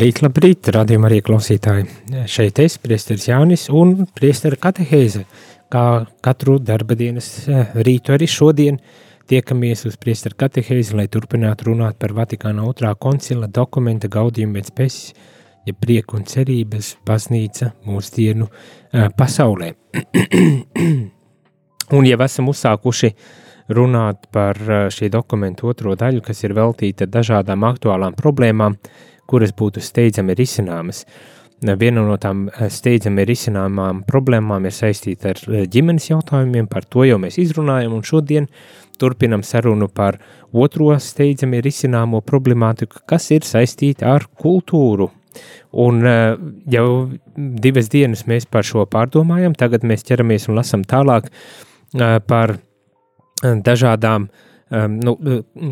Labrīt, labrīt, radījumā arī klausītāji. Šeit es, priesteris Jānis un priestera katehēze, kā katru darba dienas eh, rītu arī šodien tiekamies uz priestera katehēzi, lai turpinātu runāt par Vatikāna otrā koncila dokumenta gaudījumu pēc pēsis, ja prieku un cerības baznīca mūsdienu uh, pasaulē. un jau esam uzsākuši runāt par eh, šī dokumenta otro daļu, kas ir veltīta dažādām aktuālām problēmām, uh, kuras būtu steidzami risināmas. Viena no tām eh, steidzami risināmām problēmām ir saistīta ar eh, ģimenes jautājumiem, par to jau mēs izrunājam, un šodien turpinam sarunu par otro steidzami risināmo problemātiku, kas ir saistīta ar kultūru. Un eh, jau divas dienas mēs par šo pārdomājam, tagad mēs ķeramies un lasam tālāk par dažādām uh, um, nu,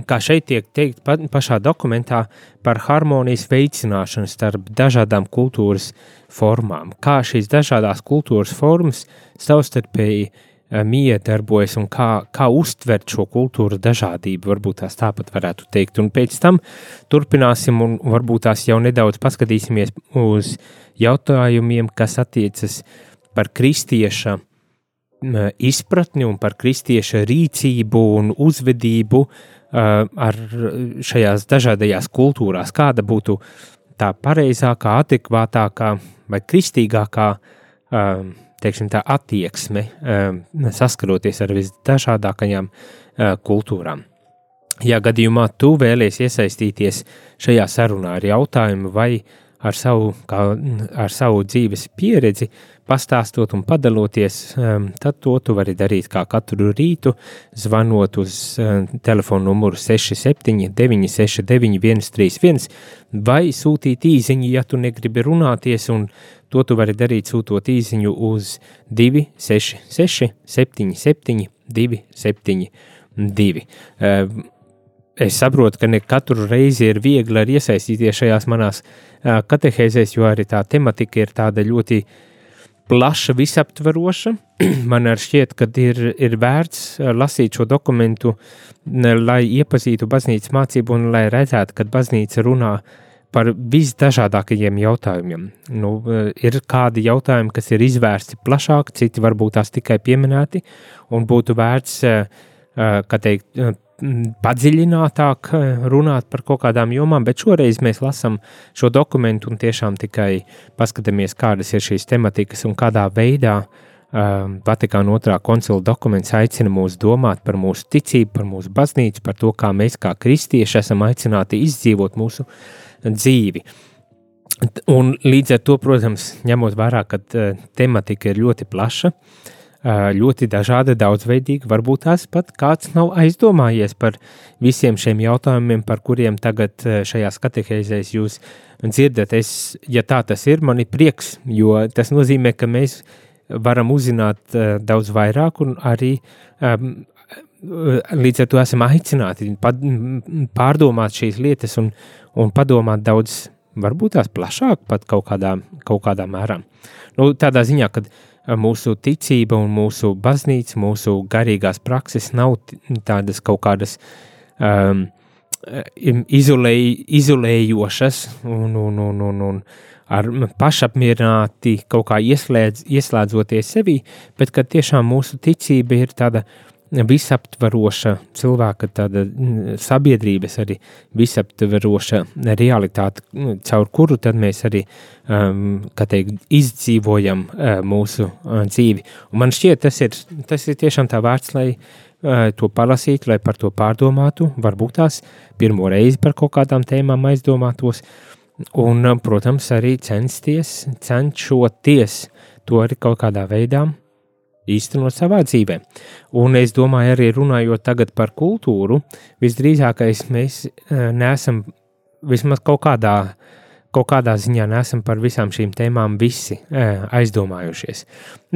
kā šeit tiek teikt pa, pašā dokumentā, par harmonijas veicināšanu starp dažādām kultūras formām. Kā šīs dažādas kultūras formas savstarpēji um, iedarbojas un kā, kā uztvert šo kultūru dažādību, varbūt tās tāpat varētu teikt. Un pēc tam turpināsim un varbūt tās jau nedaudz paskatīsimies uz jautājumiem, kas attiecas par kristieša izpratni un par kristieša rīcību un uzvedību ar šajās dažādajās kultūrās, kāda būtu tā pareizākā, adekvātākā vai kristīgākā teiksim, tā attieksme saskaroties ar visdažādākajām kultūrām. Ja gadījumā tu vēlies iesaistīties šajā sarunā ar jautājumu vai ar savu, kā, ar savu dzīves pieredzi, pastāstot un padaloties, um, tad to tu vari darīt kā katru rītu, zvanot uz um, telefonu numuru 67 969 131 vai sūtīt īziņu, ja tu negribi runāties, un to tu vari darīt sūtot īziņu uz 266 77 272. Es saprotu, ka ne katru reizi ir viegli arī iesaistīties šajās manās katehēzēs, jo arī tā tematika ir tāda ļoti plaša, visaptveroša. Man šķiet, ka ir, ir vērts lasīt šo dokumentu, lai iepazītu baznīcas mācību un lai redzētu, ka baznīca runā par visdažādākajiem jautājumiem. Nu, ir kādi jautājumi, kas ir izvērsti plašāk, citi varbūt tās tikai pieminēti, un būtu vērts, kā teikt, padziļinātāk eh, runāt par kaut kādām jomām, bet šoreiz mēs lasām šo dokumentu un tiešām tikai paskatāmies, kādas ir šīs tematikas un kādā veidā uh, Vatikāna otrā koncila dokuments aicina mūs domāt par mūsu ticību, par mūsu baznīcu, par to, kā mēs kā kristieši esam aicināti izdzīvot mūsu dzīvi. Un līdz ar to, protams, ņemot vērā, ka uh, tematika ir ļoti plaša, uh, ļoti dažāda, daudzveidīga. Varbūt tās pat kāds nav aizdomājies par visiem šiem jautājumiem, par kuriem tagad šajās katehēzēs jūs dzirdat. Es, ja tā tas ir, man ir prieks, jo tas nozīmē, ka mēs varam uzzināt daudz vairāk un arī um, līdz ar to esam aicināti pārdomāt šīs lietas un, un padomāt daudz, varbūt tās plašāk pat kaut kādā, kaut kādā mērā. Nu, tādā ziņā, uh, mūsu ticība un mūsu baznīca, mūsu garīgās prakses nav tādas kaut kādas um, izolēj, izolējošas un, un, un, un, un ar pašapmierināti kaut kā ieslēdz, ieslēdzoties sevi, bet ka tiešām mūsu ticība ir tāda visaptvaroša cilvēka, tāda sabiedrības arī visaptvaroša realitāte, caur kuru tad mēs arī, um, kā teikt, izdzīvojam uh, mūsu uh, dzīvi. Un man šķiet, tas ir, tas ir tiešām tā vērts, lai uh, to palasītu, lai par to pārdomātu, varbūt tās pirmo reizi par kaut kādām tēmām aizdomātos, un, protams, arī censties, cenšoties to arī kaut kādā veidā īstenot savā dzīvē. Un es domāju, arī runājot tagad par kultūru, visdrīzākais mēs eh, neesam vismaz kaut kādā, kaut kādā ziņā neesam par visām šīm tēmām visi eh, aizdomājušies.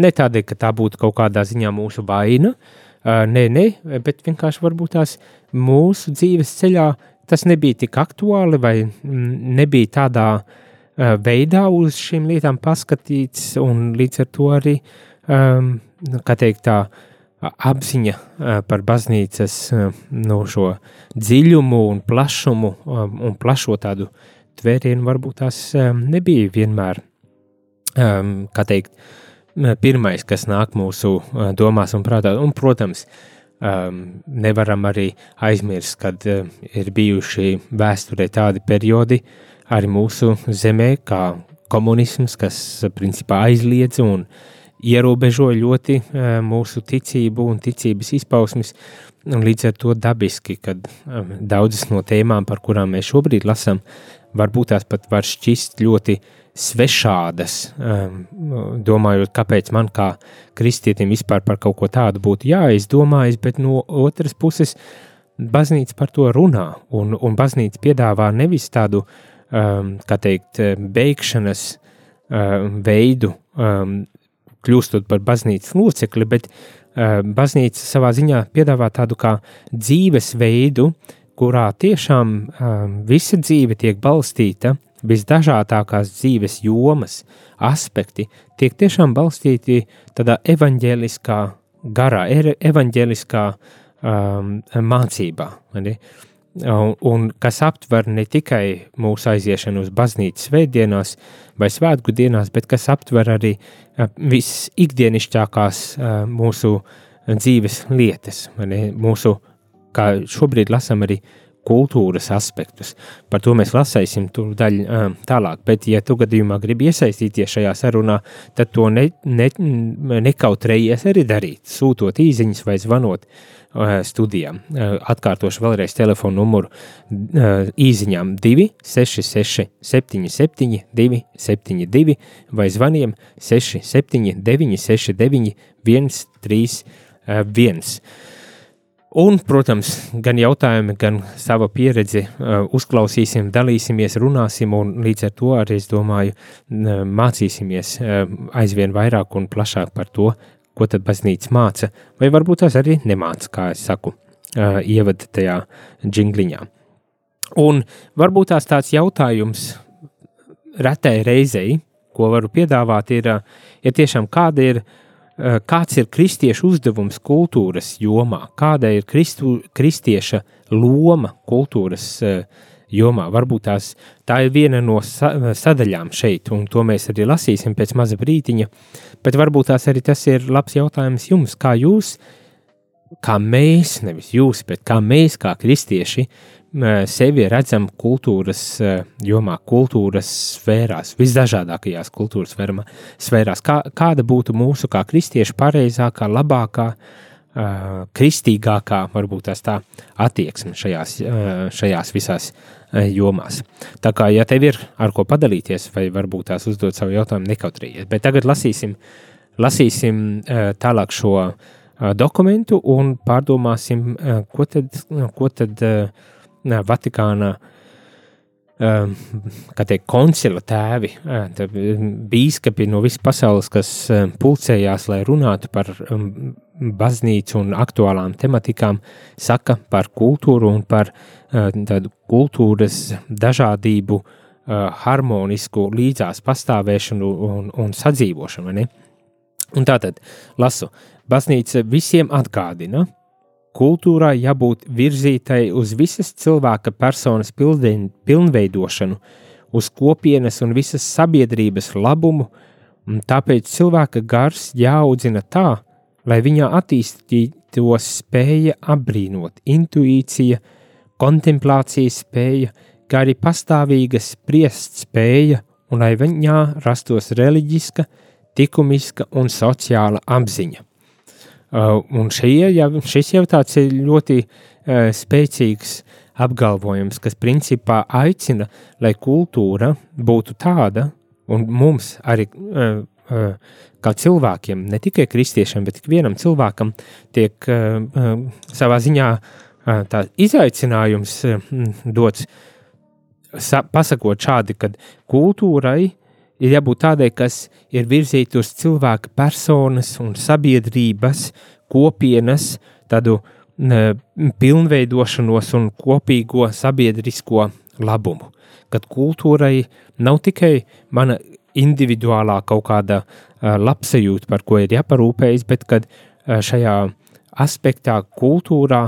Ne tādēļ, ka tā būtu kaut kādā ziņā mūsu vaina, Uh, nē, nē, bet vienkārši varbūt tās mūsu dzīves ceļā tas nebija tik aktuāli vai nebija tādā uh, veidā uz šīm lietām paskatīts, un līdz ar to arī, um, kā teikt, tā apziņa uh, par baznīcas uh, no šo dziļumu un plašumu um, un plašo tādu tvērienu varbūt tās um, nebija vienmēr, um, kā teikt, uh, pirmais, kas nāk mūsu domās un prātā. Un, protams, nevaram arī aizmirst, kad ir bijuši vēsturē tādi periodi arī mūsu zemē, kā komunisms, kas principā aizliedz un ierobežo ļoti mūsu ticību un ticības izpausmes. Un līdz ar to dabiski, kad daudzas no tēmām, par kurām mēs šobrīd lasām, varbūt tās pat var šķist ļoti svešādas, um, domājot, kāpēc man kā kristietim vispār par kaut ko tādu būtu jāizdomājas, bet no otras puses baznīca par to runā, un, un baznīca piedāvā nevis tādu, um, kā teikt, beigšanas um, veidu, um, kļūstot par baznīcas locekli, bet um, baznīca savā ziņā piedāvā tādu kā dzīvesveidu, kurā tiešām um, visa dzīve tiek balstīta visdažādākās dzīves jomas, aspekti tiek tiešām balstīti tādā evaņģēliskā garā, evaņģēliskā um, mācībā. Ne? Un, un kas aptver ne tikai mūsu aiziešanu uz baznīcas svētdienās vai svētku dienās, bet kas aptver arī visikdienišķākās uh, mūsu dzīves lietas, mūsu, kā šobrīd lasām arī kultūras aspektus. Par to mēs lasīsim daļu tālāk. Bet, ja tu gadījumā gribi iesaistīties šajā sarunā, tad to ne, ne, nekautrējies arī darīt, sūtot īsiņas vai zvanot uh, studijām. Uh, atkārtošu vēlreiz telefonu numuru uh, īsiņām 266 77 272 vai zvaniem 679 69 131. Un, protams, gan jautājumi, gan sava pieredzi uh, uzklausīsim, dalīsimies, runāsim, un līdz ar to arī, es domāju, mācīsimies aizvien vairāk un plašāk par to, ko tad baznīca māca, vai varbūt tās arī nemāca, kā es saku, ievada tajā džingliņā. Un varbūt tās tāds jautājums retai reizei, ko varu piedāvāt, ir, ja tiešām kāda ir kāds ir kristiešu uzdevums kultūras jomā, kāda ir kristu, kristieša loma kultūras eh, jomā. Varbūt tās, tā ir viena no sadaļām šeit, un to mēs arī lasīsim pēc maza brītiņa, bet varbūt tās arī tas ir labs jautājums jums, kā jūs, kā mēs, nevis jūs, bet kā mēs, kā kristieši, sevi redzam kultūras jomā, kultūras sfērās, visdažādākajās kultūras sfērās. Kā, kāda būtu mūsu kā kristiešu pareizākā, labākā, kristīgākā, varbūt tā attieksme šajās, šajās visās jomās. Tā kā, ja tev ir ar ko padalīties, vai varbūt tās uzdot savu jautājumu, nekautrējies. Bet tagad lasīsim, lasīsim tālāk šo dokumentu un pārdomāsim, ko tad, ko tad Vatikāna kā teikt, koncila tēvi, bīskapi no visas pasaules, kas pulcējās, lai runātu par baznīcu un aktuālām tematikām, saka par kultūru un par tādu kultūras dažādību, harmonisku līdzās pastāvēšanu un, un sadzīvošanu. Un tātad, lasu, baznīca visiem atgādina, Kultūrai jābūt virzītai uz visas cilvēka personas pilnveidošanu, uz kopienas un visas sabiedrības labumu, un tāpēc cilvēka gars jāaudzina tā, lai viņā attīstītos spēja apbrīnot, intuīcija, kontemplācijas spēja, kā arī pastāvīga spriest spēja, un lai viņā rastos reliģiska, likumiska un sociāla apziņa. Uh, un šie, ja, šis jau tāds ir ļoti uh, spēcīgs apgalvojums, kas principā aicina, lai kultūra būtu tāda, un mums arī uh, kā cilvēkiem, ne tikai kristiešiem, bet ikvienam cilvēkam tiek uh, uh, savā ziņā izaicinājums dots, sa, pasakot šādi, ka kultūrai ir jābūt tādai, kas ir virzīta uz cilvēka personas un sabiedrības kopienas tādu pilnveidošanos un kopīgo sabiedrisko labumu. Kad kultūrai nav tikai mana individuālā kaut kāda labsajūta, par ko ir jāparūpējas, bet kad šajā aspektā, kultūrā,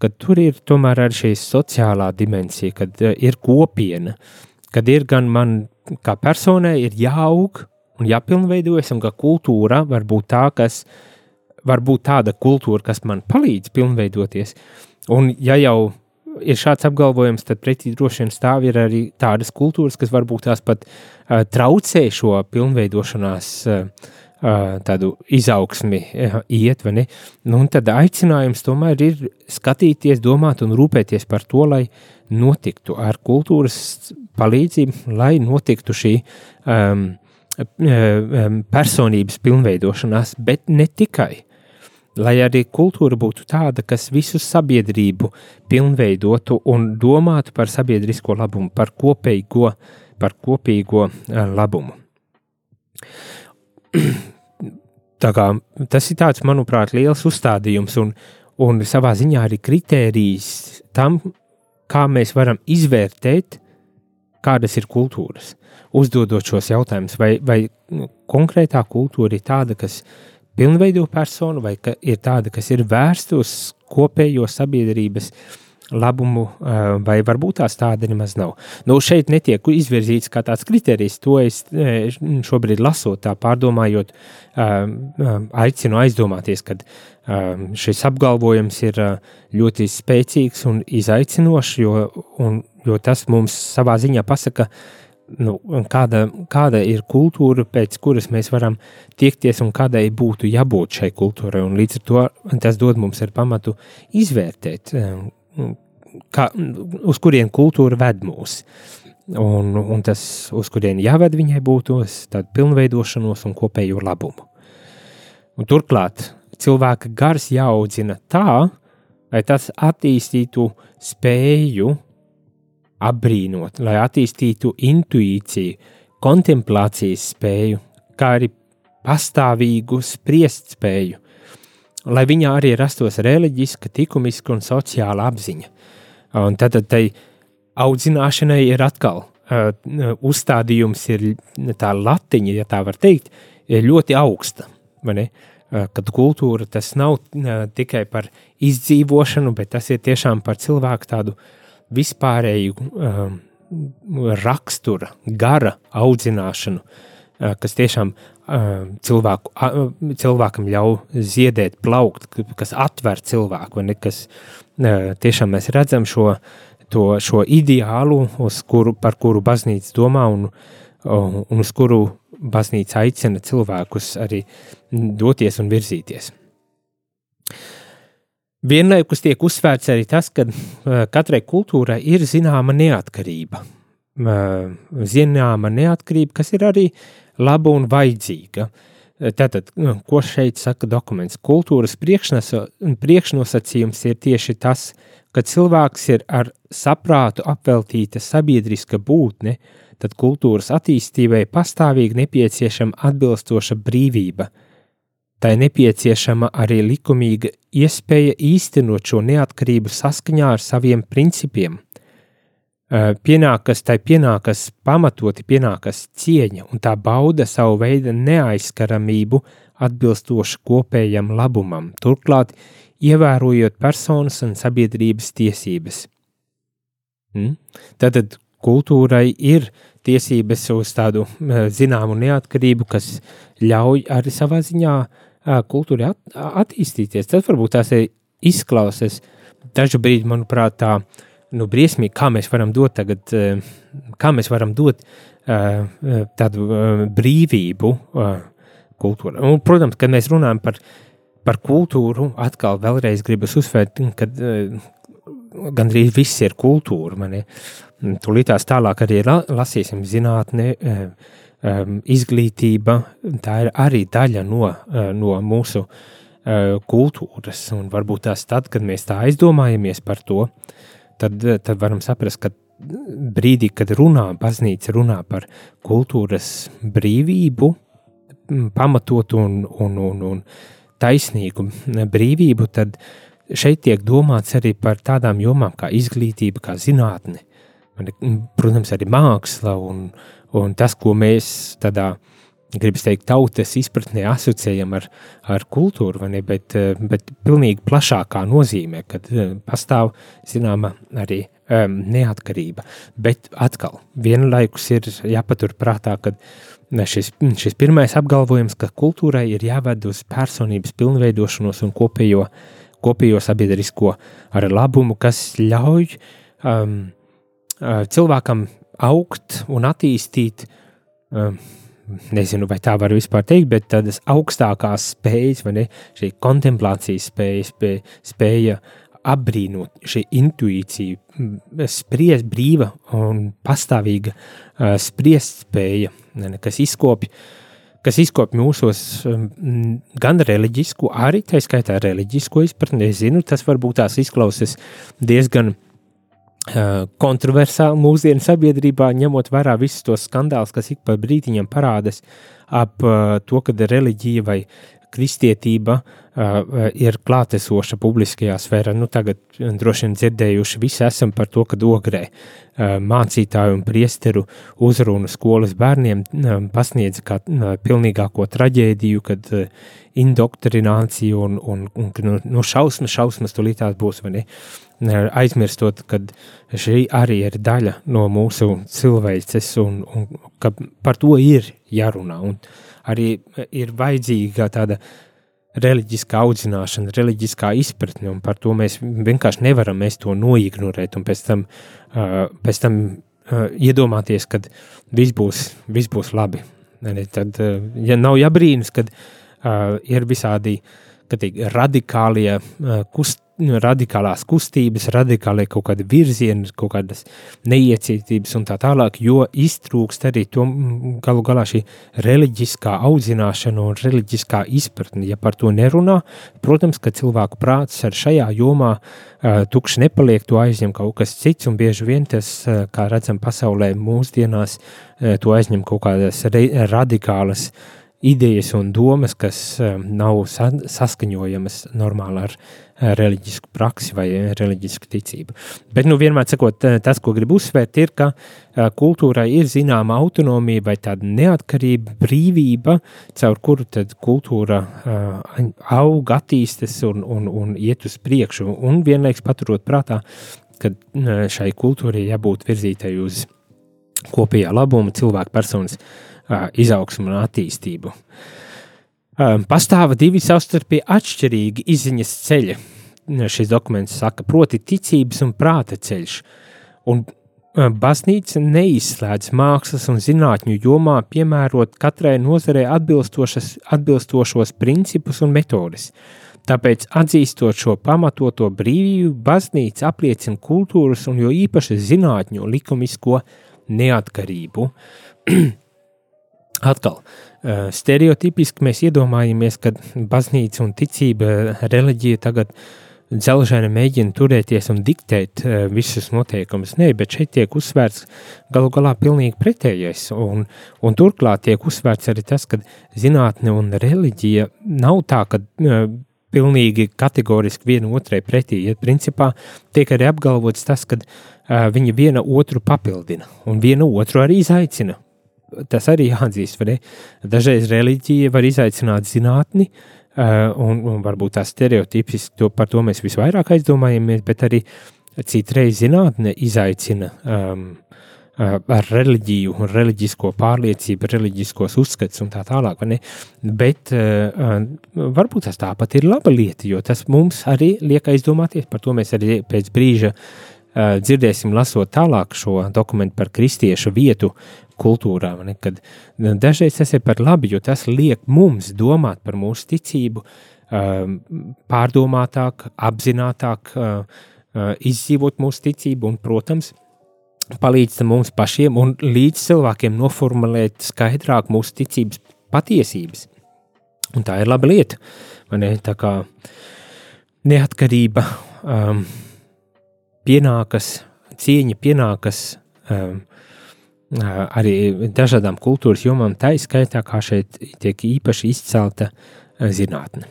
kad tur ir tomēr arī šī sociālā dimensija, kad ir kopiena, kad ir gan man kā personai ir jāaug un jāpilnveidojas, un ka kultūra var būt tā, kas var būt tāda kultūra, kas man palīdz pilnveidoties. Un ja jau ir šāds apgalvojums, tad pretī droši vien stāv ir arī tādas kultūras, kas varbūt tās pat uh, traucē šo pilnveidošanās uh, tādu izaugsmi iet, vai ne? Nu, tad aicinājums tomēr ir skatīties, domāt un rūpēties par to, lai notiktu ar kultūras palīdzību, lai notiktu šī um, personības pilnveidošanās, bet ne tikai lai arī kultūra būtu tāda, kas visu sabiedrību pilnveidotu un domātu par sabiedrisko labumu, par kopīgo, par kopīgo eh, labumu. Tā kā, tas ir tāds, manuprāt, liels uzstādījums un, un savā ziņā arī kritērijs tam, kā mēs varam izvērtēt, kādas ir kultūras. Uzdodot šos jautājumus, vai, vai konkrētā kultūra ir tāda, kas pilnveido personu, vai ir tāda, kas ir vērsta uz kopējo sabiedrības labumu, vai varbūt tās tāda nemaz nav. Nu, šeit netiek izvirzīts kā tāds kriterijs, to es šobrīd lasot, tā pārdomājot, aicinu aizdomāties, ka šis apgalvojums ir ļoti spēcīgs un izaicinošs, jo, un, jo tas mums savā ziņā pasaka, nu, kāda, kāda ir kultūra, pēc kuras mēs varam tiekties un kādai būtu jābūt šai kultūrai. Un līdz ar to tas dod mums ar pamatu izvērtēt, eh, kā, uz kurien kultūra ved mūs. Un, un tas, uz kurien jāved viņai būtu tāda pilnveidošanos un kopējo labumu. Un turklāt cilvēka gars jāaudzina tā, lai tas attīstītu spēju apbrīnot, lai attīstītu intuīciju, kontemplācijas spēju, kā arī pastāvīgu spriest spēju, lai viņā arī rastos reliģiska, likumiska un sociāla apziņa. Un tad, tai audzināšanai ir atkal uh, uzstādījums, ir tā latiņa, ja tā var teikt, ļoti augsta. Kad kultūra tas nav uh, tikai par izdzīvošanu, bet tas ir tiešām par cilvēku tādu uh, vispārēju um, rakstura, gara audzināšanu, uh, kas tiešām uh, cilvēku, uh, cilvēkam ļauj ziedēt, plaukt, kas atver cilvēku, ne, kas uh, tiešām mēs redzam šo, to, šo ideālu, kuru, par kuru baznīca domā un, uh, un uz kuru baznīca aicina cilvēkus arī doties un virzīties. Vienlaikus tiek uzsvērts arī tas, ka uh, katrai kultūrai ir zināma neatkarība. Uh, zināma neatkarība, kas ir arī laba un vajadzīga. Tātad, nu, ko šeit saka dokuments? Kultūras priekšnosacījums ir tieši tas, ka cilvēks ir ar saprātu apveltīta sabiedriska būtne, tad kultūras attīstībai pastāvīgi nepieciešama atbilstoša brīvība – Tai nepieciešama arī likumīga iespēja īstenot šo neatkarību saskaņā ar saviem principiem. Pienākas, tai pienākas pamatoti pienākas cieņa, un tā bauda savu veidu neaizskaramību atbilstoši kopējam labumam, turklāt ievērojot personas un sabiedrības tiesības. Hmm? Tātad kultūrai ir tiesības uz tādu zināmu neatkarību, kas ļauj arī savā ziņā uh, kultūrai at, attīstīties. Tas varbūt tās izklausās dažu brīdi, manuprāt, tā nu, briesmīgi, kā mēs varam dot tagad, kā mēs varam dot tādu brīvību kultūrai. Un, protams, kad mēs runājam par, par kultūru, atkal vēlreiz gribas uzsvērt, ka gandrīz viss ir kultūra. Mani. Tūlītās tālāk arī lasīsim zinātni, um, izglītība, tā ir arī daļa no, uh, no mūsu uh, kultūras. Un varbūt tās tad, kad mēs tā aizdomājamies par to, tad, tad varam saprast, ka brīdī, kad runā, baznīca runā par kultūras brīvību, pamatot un, un, un, un taisnīgu brīvību, tad šeit tiek domāts arī par tādām jomām kā izglītība, kā zinātne, protams, arī māksla un, un tas, ko mēs tādā gribas teikt, tautas izpratnē asociējam ar, ar kultūru, ne, bet, bet pilnīgi plašākā nozīmē, kad pastāv zināma arī um, neatkarība. Bet atkal, vienlaikus ir jāpatur prātā, ka šis, šis pirmais apgalvojums, ka kultūrai ir jāved uz personības pilnveidošanos un kopējo, kopējo sabiedrisko ar labumu, kas ļauj um, cilvēkam augt un attīstīt. Um, nezinu, vai tā var vispār teikt, bet tādas augstākās spējas, vai ne, šī kontemplācijas spēja, spēja, apbrīnot šī intuīcija, spriest brīva un pastāvīga uh, spriest spēja, kas izkopja, kas izkopja mūsos um, gan reliģisku, arī tā skaitā reliģisko izpratni. Es zinu, tas varbūt tās izklausās diezgan uh, kontroversāli mūsdienu sabiedrībā, ņemot vērā visus tos skandālus, kas ik pa brītiņam parādās ap uh, to, ka reliģija vai kristietība uh, ir klātesoša publiskajā sfērā. Nu, tagad droši vien dzirdējuši, visi esam par to, ka ogrē uh, mācītāju un priesteru uzrunu skolas bērniem uh, pasniedz kā uh, pilnīgāko traģēdiju, kad uh, indoktrinācija un, un, un no, no šausmas, šausmas tulītās būs, vai ne? Aizmirstot, ka šī arī ir daļa no mūsu cilvēces un, un ka par to ir jārunā. Un, arī ir vajadzīga tāda reliģiskā audzināšana, reliģiskā izpratne, un par to mēs vienkārši nevaram mēs to noignorēt, un pēc tam, pēc tam iedomāties, ka viss būs, viss būs labi. Tad, ja nav jābrīnas, kad ir visādi radikālie kust, Nu, radikālās kustības, radikālie kaut kādi virzieni, kaut kādas neiecietības un tā tālāk, jo iztrūkst arī to galu galā šī reliģiskā audzināšana un reliģiskā izpratne. Ja par to nerunā, protams, ka cilvēku prāts ar šajā jomā uh, tukši nepaliek, to aizņem kaut kas cits, un bieži vien tas, uh, kā redzam pasaulē mūsdienās, uh, to aizņem kaut kādas radikālas uh, idejas un domas, kas um, nav saskaņojamas normāli ar reliģisku praksi vai reliģisku ticību. Bet, nu, vienmēr sakot, tas, ko gribu uzsvērt, ir, ka kultūrai ir zināma autonomija vai tāda neatkarība, brīvība, caur kuru tad kultūra aug, attīstas un, un, un iet uz priekšu, un vienlaiks paturot prātā, ka šai kultūrai jābūt virzītai uz kopējā labuma cilvēku personas izaugsmu un attīstību. Pastāv divi savstarpēji atšķirīgi izziņas ceļi. Šis dokuments saka, proti, ticības un prāta ceļš. Un Baznīca neizslēdz mākslas un zinātņu jomā piemērot katrai nozarei atbilstošos principus un metodes. Tāpēc, atzīstot šo pamatoto brīvību, baznīca apliecina kultūras un jo īpaši zinātņu likumisko neatkarību. Atkal, stereotipiski mēs iedomājamies, ka baznīca un ticība, reliģija tagad dzelžēna mēģina turēties un diktēt visus noteikumus. Nē, bet šeit tiek uzsvērts galu galā pilnīgi pretējais. Un, un turklāt tiek uzsvērts arī tas, ka zinātne un reliģija nav tā, ka pilnīgi kategoriski viena otrai pretī. Ja principā tiek arī apgalvots tas, ka uh, viņi viena otru papildina un viena otru arī izaicina tas arī jāatzīst. Dažreiz reliģija var izaicināt zinātni, uh, un, un varbūt tā stereotipiski to, par to mēs visvairāk aizdomājamies, bet arī citreiz zinātne izaicina um, uh, ar reliģiju, reliģisko pārliecību, reliģiskos uzskats un tā tālāk. Bet uh, varbūt tas tāpat ir laba lieta, jo tas mums arī liek aizdomāties, par to mēs arī pēc brīža dzirdēsim, lasot tālāk šo dokumentu par kristiešu vietu kultūrā. Kad dažreiz tas ir par labi, jo tas liek mums domāt par mūsu ticību um, pārdomātāk, apzinātāk, uh, izdzīvot mūsu ticību un, protams, palīdz mums pašiem un līdz cilvēkiem noformulēt skaidrāk mūsu ticības patiesības. Un tā ir laba lieta. Ne, tā kā neatkarība um, pienākas, cieņa pienākas um, arī dažādām kultūras jomām, tā izskaitā, kā šeit tiek īpaši izcelta zinātne.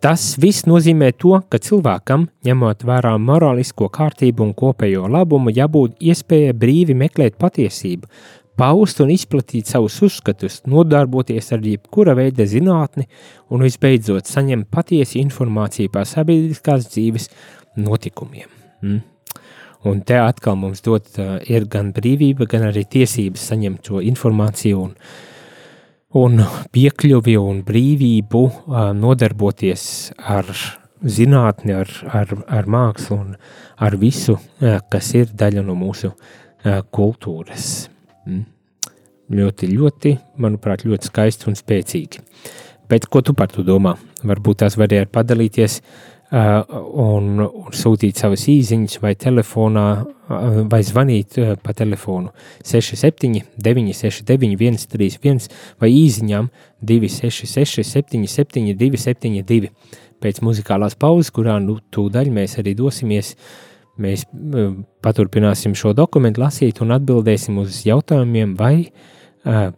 Tas viss nozīmē to, ka cilvēkam, ņemot vērā morālisko kārtību un kopējo labumu, jābūt iespējai brīvi meklēt patiesību, paust un izplatīt savus uzskatus, nodarboties ar jebkura veida zinātni un visbeidzot saņemt patiesu informāciju par sabiedriskās dzīves notikumiem. Mm. Un te atkal mums dot uh, ir gan brīvība, gan arī tiesības saņemt šo informāciju un, un piekļuvi un brīvību uh, nodarboties ar zinātni, ar, ar, ar mākslu un ar visu, uh, kas ir daļa no mūsu uh, kultūras. Mm. Ļoti, ļoti, manuprāt, ļoti skaisti un spēcīgi. Bet ko tu par to domā? Varbūt tās varēja padalīties uh, un, un sūtīt savas īsiņas vai telefonā, vai zvanīt pa telefonu 67, 969, 131 vai īsiņām 266, 77, 272. Pēc muzikālās pauzes, kurā nu tūdaļ mēs arī dosimies, mēs paturpināsim šo dokumentu lasīt un atbildēsim uz jautājumiem vai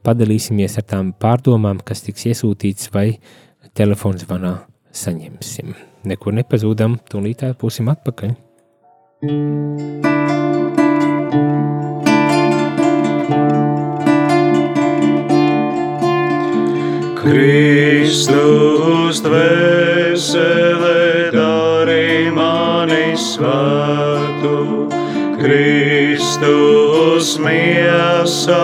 padalīsimies ar tām pārdomām, kas tiks iesūtīts vai telefons zvanā saņemsim. Nekur nepazūdam, tūlīt būsim atpakaļ. Kristus dvēsele darī mani svētu, Kristus miesa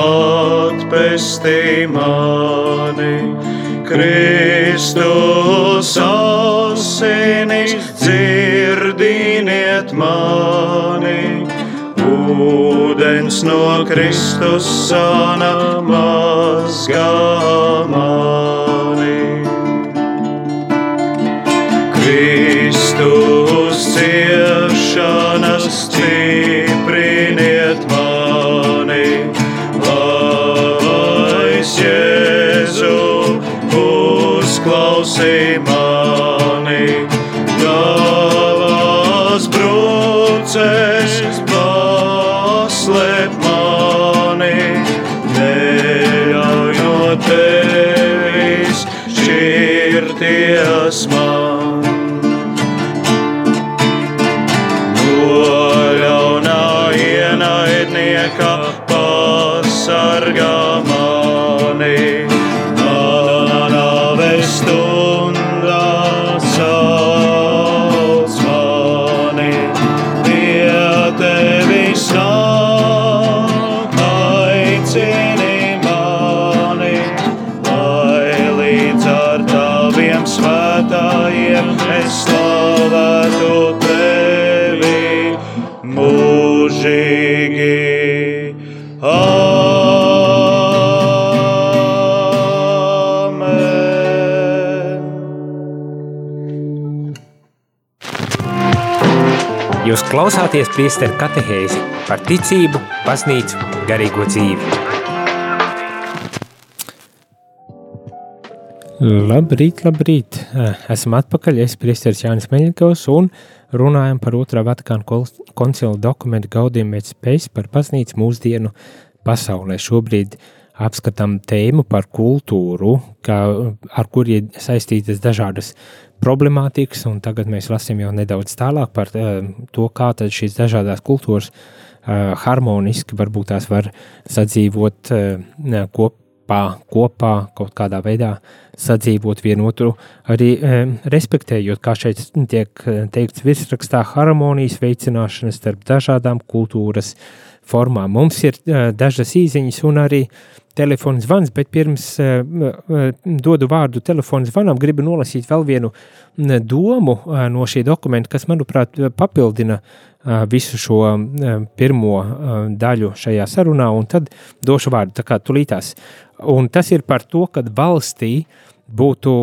atpestī mani. Kristus asinis dzirdiniet mani, ūdens no Kristus sana mazgā mani. Kristus ciešanas stipriniet same klausāties priesteru katehēzi par ticību, baznīcu, garīgo dzīvi. Labrīt, labrīt! Esam atpakaļ, es priesteris Jānis Meļņikovs un runājam par otrā Vatikāna koncila dokumentu gaudiem pēc spējas par baznīcu mūsdienu pasaulē. Šobrīd apskatām tēmu par kultūru, kā, ar kuriem saistītas dažādas problemātikas, un tagad mēs lasām jau nedaudz tālāk par uh, to, kā šīs dažādās kultūras uh, harmoniski varbūt tās var sadzīvot uh, kopā, kopā kaut kādā veidā sadzīvot vienotru, arī e, respektējot, kā šeit tiek teikts virsrakstā, harmonijas veicināšana starp dažādām kultūras formām. Mums ir e, dažas īziņas un arī telefons zvans, bet pirms e, e, dodu vārdu telefonu zvanam, gribu nolasīt vēl vienu domu e, no šī dokumenta, kas, manuprāt, papildina visu šo pirmo daļu šajā sarunā, un tad došu vārdu tā kā tulītās. Un tas ir par to, ka valstī būtu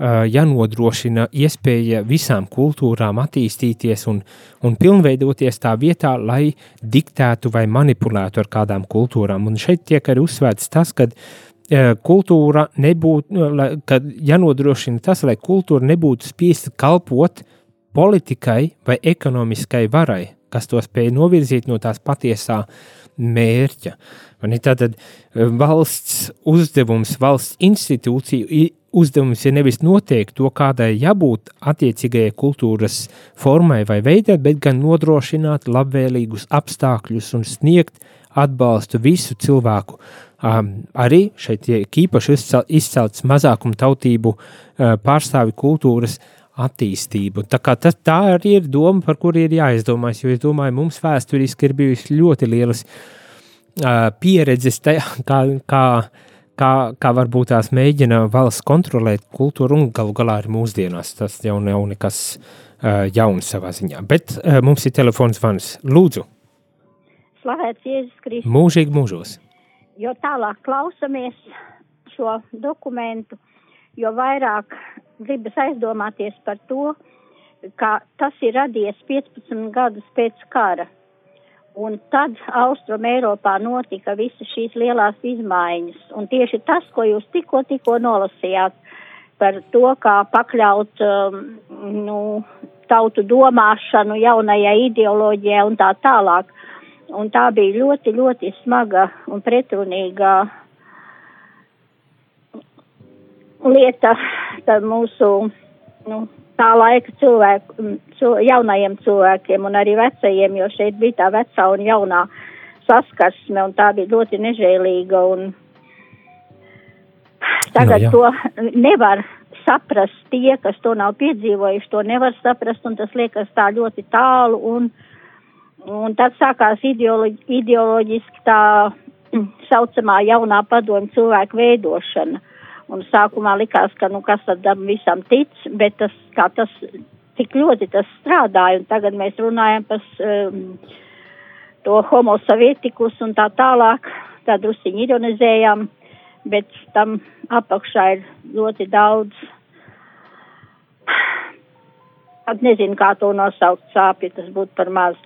jānodrošina iespēja visām kultūrām attīstīties un, un pilnveidoties tā vietā, lai diktētu vai manipulētu ar kādām kultūrām. Un šeit tiek arī uzsvērts tas, ka kultūra nebūtu, kad jānodrošina tas, lai kultūra nebūtu spiesta kalpot politikai vai ekonomiskai varai, kas to spēj novirzīt no tās patiesā mērķa. Tātad valsts uzdevums, valsts institūciju uzdevums ir nevis noteikt to, kādai jābūt attiecīgajai kultūras formai vai veidai, bet gan nodrošināt labvēlīgus apstākļus un sniegt atbalstu visu cilvēku. Um, arī šeit tiek īpaši izcelts mazākumu tautību uh, pārstāvi kultūras attīstību. Tā, tas, tā arī ir doma, par kuru ir jāizdomājas, jo es domāju, mums vēsturiski ir bijusi ļoti lielas uh, pieredzes tajā, kā, kā uh, kā, kā varbūt tās mēģina valsts kontrolēt kultūru un galu galā arī mūsdienās. Tas jau nav nekas uh, jauns savā ziņā. Bet uh, mums ir telefons zvans. Lūdzu! Slavēts Jēzus Kristus! Mūžīgi mūžos! Jo tālāk klausamies šo dokumentu, jo vairāk gribas aizdomāties par to, ka tas ir radies 15 gadus pēc kara Un tad Austrum Eiropā notika visas šīs lielās izmaiņas. Un tieši tas, ko jūs tikko, tikko nolasījāt par to, kā pakļaut um, nu, tautu domāšanu jaunajai ideoloģijai un tā tālāk. Un tā bija ļoti, ļoti smaga un pretrunīga lieta mūsu nu, tā laika cilvēku, jaunajiem cilvēkiem un arī vecajiem, jo šeit bija tā vecā un jaunā saskarsme un tā bija ļoti nežēlīga un tagad no, nu, to nevar saprast tie, kas to nav piedzīvojuši, to nevar saprast un tas liekas tā ļoti tālu un, un tad sākās ideoloģi, ideoloģiski tā saucamā jaunā padomu cilvēku veidošana Un sākumā likās, ka nu kas tam visam tic, bet tas, kā tas, cik ļoti tas strādāja, un tagad mēs runājam par um, to homo sovietikus un tā tālāk, tā drusiņi ironizējām, bet tam apakšā ir ļoti daudz, pat nezinu, kā to nosaukt sāpju, tas būtu par maz.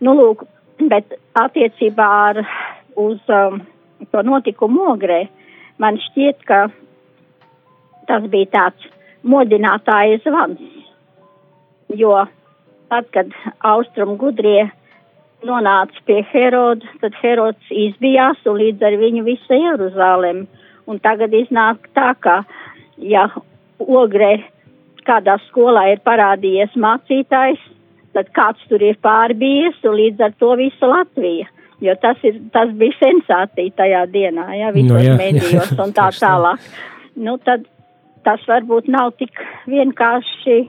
Nu, lūk, bet attiecībā ar uz um, to notikumu ogrē, uh, man šķiet, ka tas bija tāds modinātāja zvans, jo tad, kad Austrum gudrie nonāca pie Heroda, tad Herods izbijās un līdz ar viņu visa Jeruzalem. Un tagad iznāk tā, ka, ja ogrē kādā skolā ir parādījies mācītājs, tad kāds tur ir pārbijies un līdz ar to visa Latvija jo tas, ir, tas bija sensācija tajā dienā, ja, visos no, jā, medijos jā, un tā tālāk. Nu, tad tas varbūt nav tik vienkārši,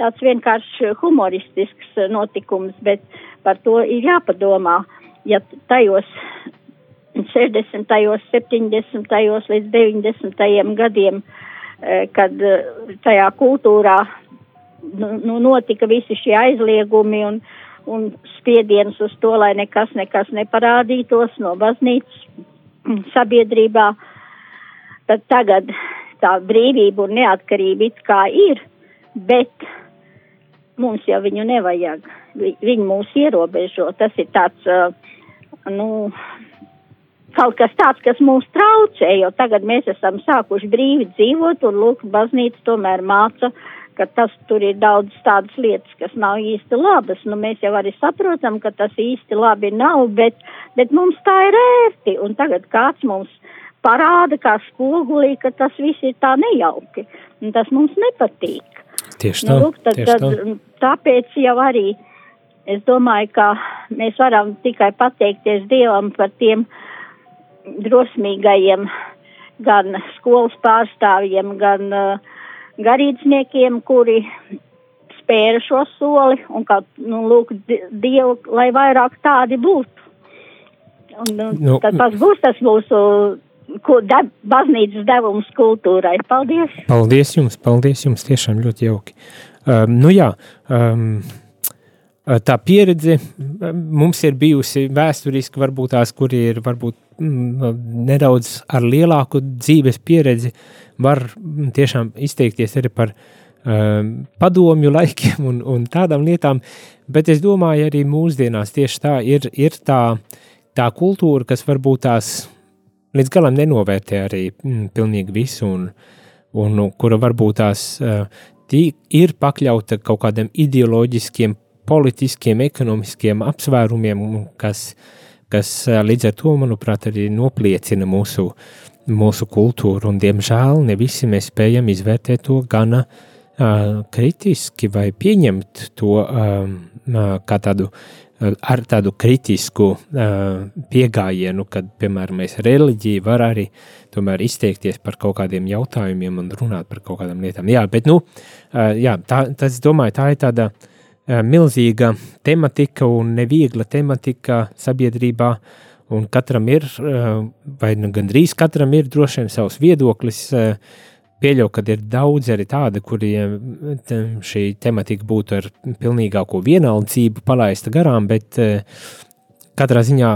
tāds vienkārši humoristisks notikums, bet par to ir jāpadomā, ja tajos 60., 70. līdz 90. gadiem, e, kad e, tajā kultūrā nu, nu, notika visi šie aizliegumi un, un spiediens uz to, lai nekas, nekas neparādītos no baznīcas sabiedrībā. Tad tagad tā brīvība un neatkarība it kā ir, bet mums jau viņu nevajag. Viņi mūs ierobežo. Tas ir tāds, nu, kaut kas tāds, kas mūs traucē, jo tagad mēs esam sākuši brīvi dzīvot un lūk, baznīca tomēr māca ka tas tur ir daudz tādas lietas, kas nav īsti labas. Nu, mēs jau arī saprotam, ka tas īsti labi nav, bet, bet mums tā ir ērti. Un tagad kāds mums parāda, kā spogulī, ka tas viss ir tā nejauki. Un tas mums nepatīk. Tieši tā. Nu, lūk, tad, tieši tad, tā. Tāpēc jau arī es domāju, ka mēs varam tikai pateikties Dievam par tiem drosmīgajiem gan skolas pārstāvjiem, gan uh, garīdzniekiem, kuri spēra šo soli un kā, nu, lūk, Dievu, lai vairāk tādi būtu. Un, nu, nu, tad tas būs tas mūsu de, baznīcas devums kultūrai. Paldies! Paldies jums, paldies jums, tiešām ļoti jauki. Um, nu jā, um, tā pieredze mums ir bijusi vēsturiski, varbūt tās, kuri ir varbūt mm, nedaudz ar lielāku dzīves pieredzi, var mm, tiešām izteikties arī par um, padomju laikiem un, un tādām lietām, bet es domāju, arī mūsdienās tieši tā ir, ir tā, tā kultūra, kas varbūt tās līdz galam nenovērtē arī mm, pilnīgi visu, un, un, un kura varbūt tās uh, ir pakļauta kaut kādiem ideoloģiskiem, politiskiem, ekonomiskiem apsvērumiem, kas, kas uh, līdz ar to, manuprāt, arī nopliecina mūsu mūsu kultūru, un diemžēl ne visi mēs spējam izvērtēt to gana uh, kritiski vai pieņemt to um, uh, kā tādu ar tādu kritisku uh, pieejamību, kad, piemēram, reliģija var arī tomēr izteikties par kaut kādiem jautājumiem un runāt par kaut kādām lietām. Jā, bet, nu, uh, jā, tā, tas, domāju, tā ir tāda uh, milzīga tematika un neviegla tematika sabiedrībā, un katram ir, uh, vai nu gandrīz katram ir droši vien savs viedoklis, uh, pieļauju, ka ir daudz arī tādi, kuriem šī tematika būtu ar pilnīgāko vienaldzību palaista garām, bet eh, katrā ziņā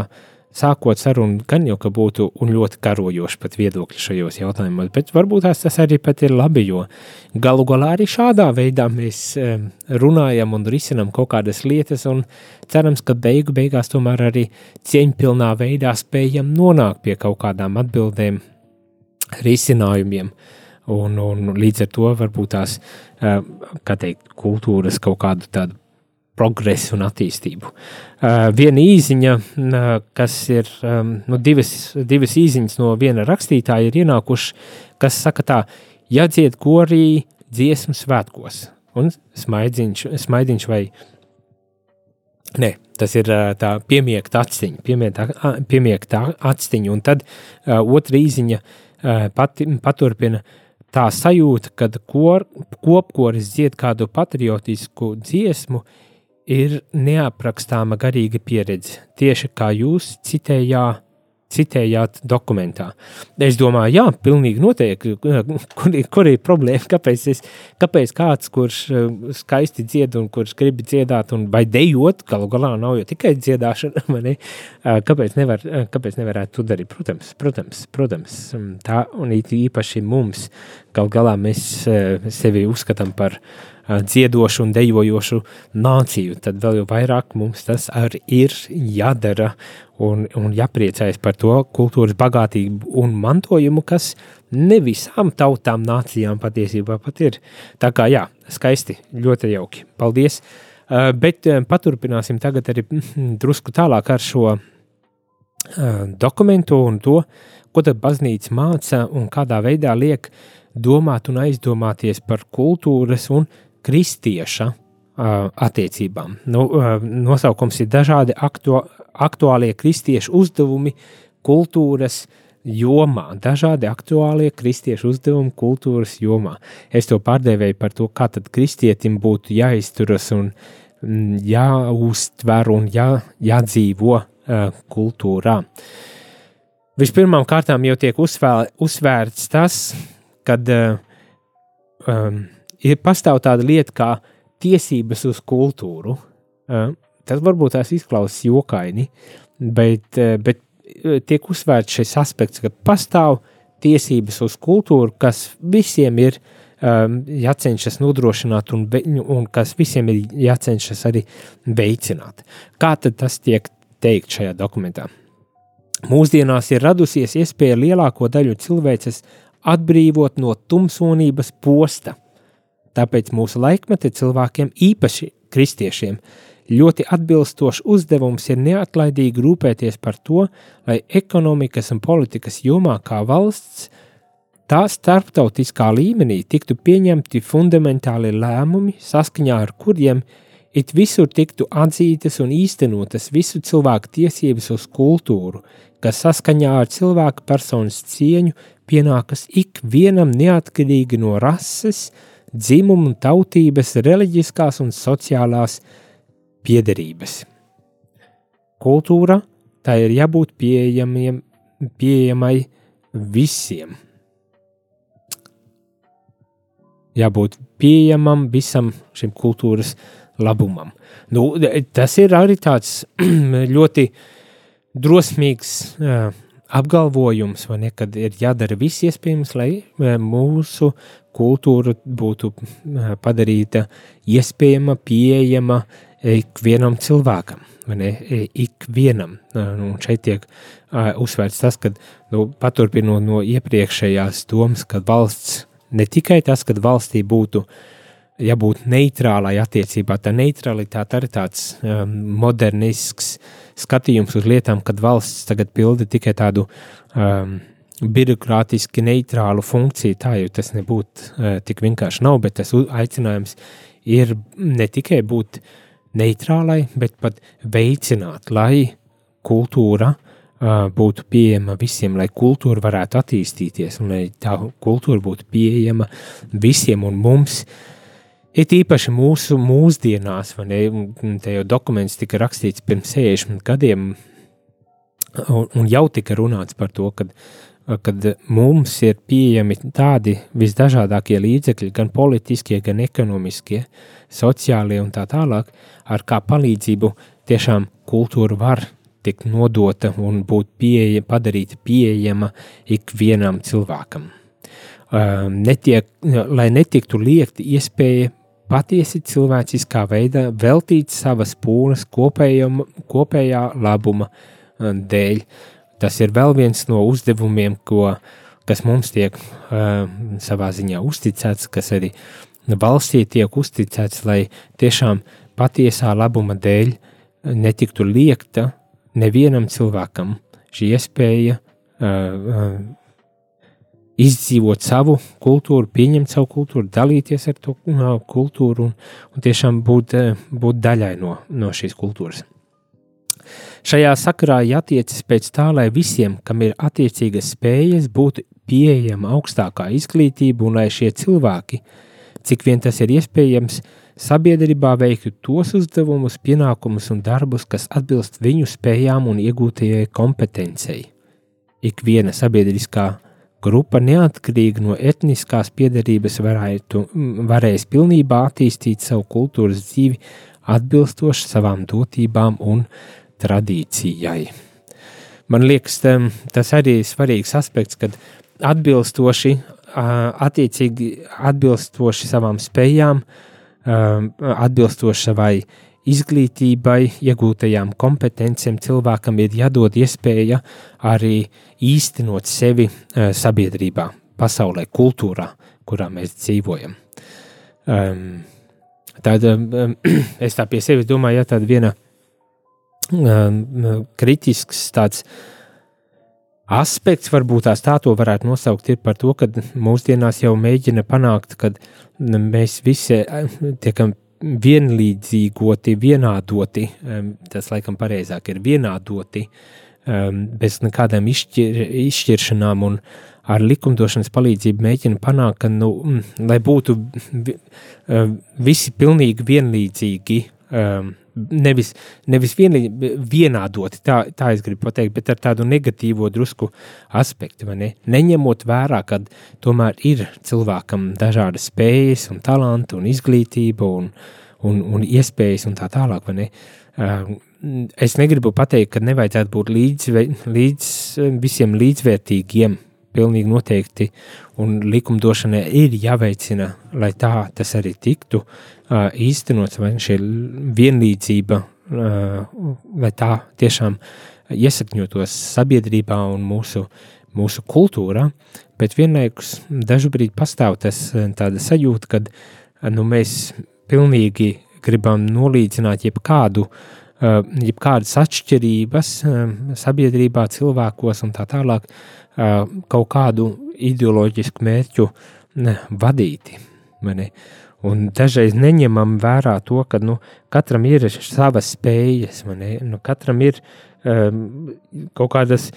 sākot sarunu, gan jau ka būtu ļoti karojoši pat viedokļi šajos jautājumos, bet varbūt tas arī pat ir labi, jo galu galā arī šādā veidā mēs runājam un risinam kaut kādas lietas, un cerams, ka beigu beigās tomēr arī cieņpilnā veidā spējam nonākt pie kaut kādām atbildēm, risinājumiem. Un, un līdz ar to varbūt tās, kā teikt, kultūras kaut kādu tādu progresu un attīstību. Viena īziņa, kas ir nu, divas, divas īziņas no viena rakstītāja, ir ienākuši, kas saka tā, jādzied korī dziesmu svētkos, un smaidiņš, smaidiņš vai Nē, tas ir tā piemiekta atstiņa, piemiekta, piemiekta atstiņa, un tad uh, otra īziņa uh, pati, paturpina uh, tā sajūta, kad kor, kopkoris dzied kādu patriotisku dziesmu, ir neaprakstāma garīga pieredze. Tieši kā jūs citējāt citējāt dokumentā. Es domāju, jā, pilnīgi noteikti, kur, kur ir problēma, kāpēc, es, kāpēc kāds, kurš eh, skaisti dzied un kurš grib dziedāt un vai dejot, galu galā nav jau tikai dziedāšana, mani, eh, kāpēc, nevar, eh, kāpēc nevarētu to darīt? Protams, protams, protams, tā un īpaši mums, gal galā mēs sevi uzskatām par dziedošu un dejojošu nāciju, tad vēl vairāk mums tas arī ir jādara un, un jāpriecājas par to kultūras bagātību un mantojumu, kas ne visām tautām, nācijām patiesībā pat ir. Tā kā jā, skaisti, ļoti jauki. Paldies! Uh, bet uh, paturpināsim tagad arī mm, drusku tālāk ar šo uh, dokumentu un to, ko tad baznīca māca un kādā veidā liek domāt un aizdomāties par kultūras un kristieša attiecībām. Nu, nosaukums ir dažādi aktu, aktuālie kristiešu uzdevumi kultūras jomā, dažādi aktuālie kristiešu uzdevumi kultūras jomā. Es to pārdevēju par to, kā tad kristietim būtu jāizturas un mm, jāuztver un jā, jādzīvo uh, kultūrā. Vispirmām kārtām jau tiek uzsvēr, uzsvērts tas, kad uh, um, ir pastāv tāda lieta kā tiesības uz kultūru. Uh, Tas varbūt tās izklausās jokaini, bet, eh, bet eh, tiek uzsvērts šis aspekts, ka pastāv tiesības uz kultūru, kas visiem ir um, jācenšas nodrošināt un, un kas visiem ir jācenšas arī veicināt. Kā tad tas tiek teikt šajā dokumentā? Mūsdienās ir radusies iespēja lielāko daļu cilvēces atbrīvot no tumsonības posta. Tāpēc mūsu laikmeta cilvēkiem, īpaši kristiešiem, Ļoti atbilstošs uzdevums ir neatlaidīgi rūpēties par to, lai ekonomikas un politikas jomā kā valsts, tā starptautiskā līmenī tiktu pieņemti fundamentāli lēmumi, saskaņā ar kuriem it visur tiktu atzītas un īstenotas visu cilvēku tiesības uz kultūru, kas saskaņā ar cilvēku personas cieņu pienākas ikvienam neatkarīgi no rases, dzimuma, tautības, reliģiskās un sociālās piederības. Kultūra tā ir jābūt pieejamai visiem. Jābūt pieejamam visam šim kultūras labumam. Nu, tas ir arī tāds ļoti drosmīgs uh, apgalvojums, ne, kad ir jādara viss iespējams, lai uh, mūsu kultūra būtu uh, padarīta iespējama, pieejama, uh, ikvienam cilvēkam. Ne, ikvienam. Un šeit tiek uh, uzsvērts tas, ka nu, paturpinot no iepriekšējās domas, ka valsts ne tikai tas, ka valstī būtu jābūt neitrālai attiecībā, tā neutralitāte arī tāds um, modernisks skatījums uz lietām, kad valsts tagad pilda tikai tādu um, birokrātiski neitrālu funkciju, tā jau tas nebūtu uh, tik vienkārši nav, bet tas aicinājums ir ne tikai būt neitrālai, bet pat veicināt, lai kultūra uh, būtu pieejama visiem, lai kultūra varētu attīstīties un lai tā kultūra būtu pieejama visiem un mums. It īpaši mūsu mūsdienās, vai ne, te jau dokuments tika rakstīts pirms 60 gadiem, un, un jau tika runāts par to, ka kad mums ir pieejami tādi visdažādākie līdzekļi, gan politiskie, gan ekonomiskie, sociālie un tā tālāk, ar kā palīdzību tiešām kultūra var tikt nodota un būt pieeja, padarīta pieejama ikvienam cilvēkam. Netiek, lai netiktu liekti iespēja patiesi cilvēciskā veidā veltīt savas pūles kopējā labuma dēļ, Tas ir vēl viens no uzdevumiem, ko, kas mums tiek uh, savā ziņā uzticēts, kas arī valstī tiek uzticēts, lai tiešām patiesā labuma dēļ netiktu liekta nevienam cilvēkam šī iespēja uh, uh, izdzīvot savu kultūru, pieņemt savu kultūru, dalīties ar to kultūru un, un tiešām būt, būt daļai no, no šīs kultūras. Šajā sakarā jātiecas pēc tā, lai visiem, kam ir attiecīgas spējas, būtu pieejama augstākā izglītība un lai šie cilvēki, cik vien tas ir iespējams, sabiedrībā veiktu tos uzdevumus, pienākumus un darbus, kas atbilst viņu spējām un iegūtajai kompetencei. Ik viena sabiedriskā grupa neatkarīgi no etniskās piedarības varētu, varēs pilnībā attīstīt savu kultūras dzīvi atbilstoši savām dotībām un tradīcijai. Man liekas, tas arī ir svarīgs aspekts, kad atbilstoši, attiecīgi atbilstoši savām spējām, atbilstoši savai izglītībai, iegūtajām kompetencijām, cilvēkam ir jādod iespēja arī īstenot sevi sabiedrībā, pasaulē, kultūrā, kurā mēs dzīvojam. Um, tad um, es tā pie sevis domāju, ja tāda viena kritisks tāds aspekts, varbūt tās tā to varētu nosaukt, ir par to, ka mūsdienās jau mēģina panākt, ka mēs visi tiekam vienlīdzīgoti, vienādoti, tas laikam pareizāk ir vienādoti, bez nekādām izšķir, izšķiršanām un ar likumdošanas palīdzību mēģina panākt, ka, nu, lai būtu visi pilnīgi vienlīdzīgi nevis, nevis vienlī, vienādoti, tā, tā es gribu pateikt, bet ar tādu negatīvo drusku aspektu, ne? neņemot vērā, ka tomēr ir cilvēkam dažādas spējas un talanti un izglītība un, un, un iespējas un tā tālāk, ne? Es negribu pateikt, ka nevajadzētu būt līdz, līdz visiem līdzvērtīgiem, pilnīgi noteikti, un likumdošanai ir jāveicina, lai tā tas arī tiktu īstenots, vai šī vienlīdzība, lai tā tiešām iesakņotos sabiedrībā un mūsu, mūsu kultūrā, bet vienlaikus brīdi pastāv tas sajūta, kad nu, mēs pilnīgi gribam nolīdzināt jebkādu, jebkādas atšķirības sabiedrībā, cilvēkos un tā tālāk kaut kādu ideoloģisku mērķu vadīti. Mani. Un dažreiz neņemam vērā to, ka nu, katram ir savas spējas, nu, katram ir um, kaut kādas